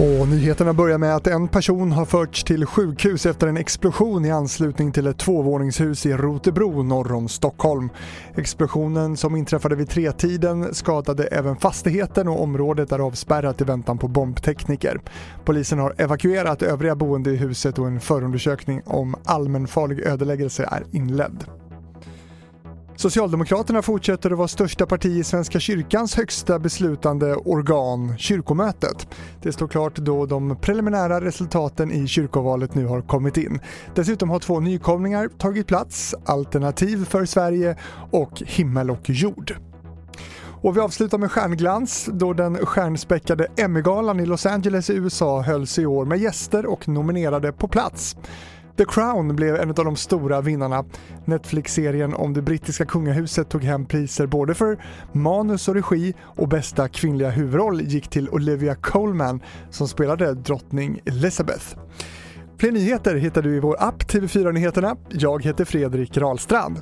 Och nyheterna börjar med att en person har förts till sjukhus efter en explosion i anslutning till ett tvåvåningshus i Rotebro norr om Stockholm. Explosionen som inträffade vid tretiden skadade även fastigheten och området är avspärrat i väntan på bombtekniker. Polisen har evakuerat övriga boende i huset och en förundersökning om allmänfarlig ödeläggelse är inledd. Socialdemokraterna fortsätter att vara största parti i Svenska kyrkans högsta beslutande organ, kyrkomötet. Det står klart då de preliminära resultaten i kyrkovalet nu har kommit in. Dessutom har två nykomlingar tagit plats, Alternativ för Sverige och Himmel och jord. Och vi avslutar med stjärnglans då den stjärnspäckade Emmygalan i Los Angeles i USA hölls i år med gäster och nominerade på plats. The Crown blev en av de stora vinnarna. Netflix-serien om det brittiska kungahuset tog hem priser både för manus och regi och bästa kvinnliga huvudroll gick till Olivia Colman som spelade drottning Elizabeth. Fler nyheter hittar du i vår app TV4 Nyheterna. Jag heter Fredrik Rahlstrand.